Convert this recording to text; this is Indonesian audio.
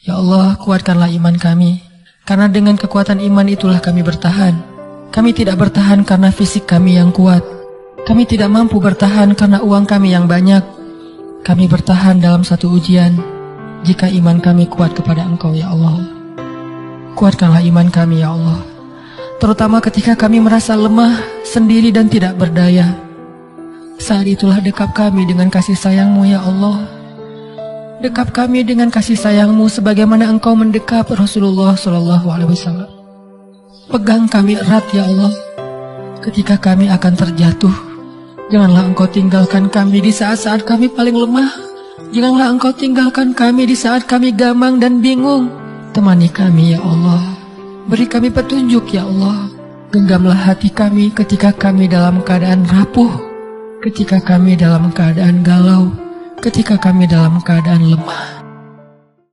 Ya Allah, kuatkanlah iman kami. Karena dengan kekuatan iman itulah kami bertahan. Kami tidak bertahan karena fisik kami yang kuat. Kami tidak mampu bertahan karena uang kami yang banyak. Kami bertahan dalam satu ujian jika iman kami kuat kepada Engkau, ya Allah. Kuatkanlah iman kami, ya Allah. Terutama ketika kami merasa lemah, sendiri dan tidak berdaya. Saat itulah dekap kami dengan kasih sayangmu, ya Allah. Dekap kami dengan kasih sayangmu sebagaimana engkau mendekap Rasulullah Shallallahu Alaihi Wasallam. Pegang kami erat ya Allah. Ketika kami akan terjatuh, janganlah engkau tinggalkan kami di saat-saat kami paling lemah. Janganlah engkau tinggalkan kami di saat kami gamang dan bingung. Temani kami ya Allah. Beri kami petunjuk ya Allah. Genggamlah hati kami ketika kami dalam keadaan rapuh. Ketika kami dalam keadaan galau ketika kami dalam keadaan lemah.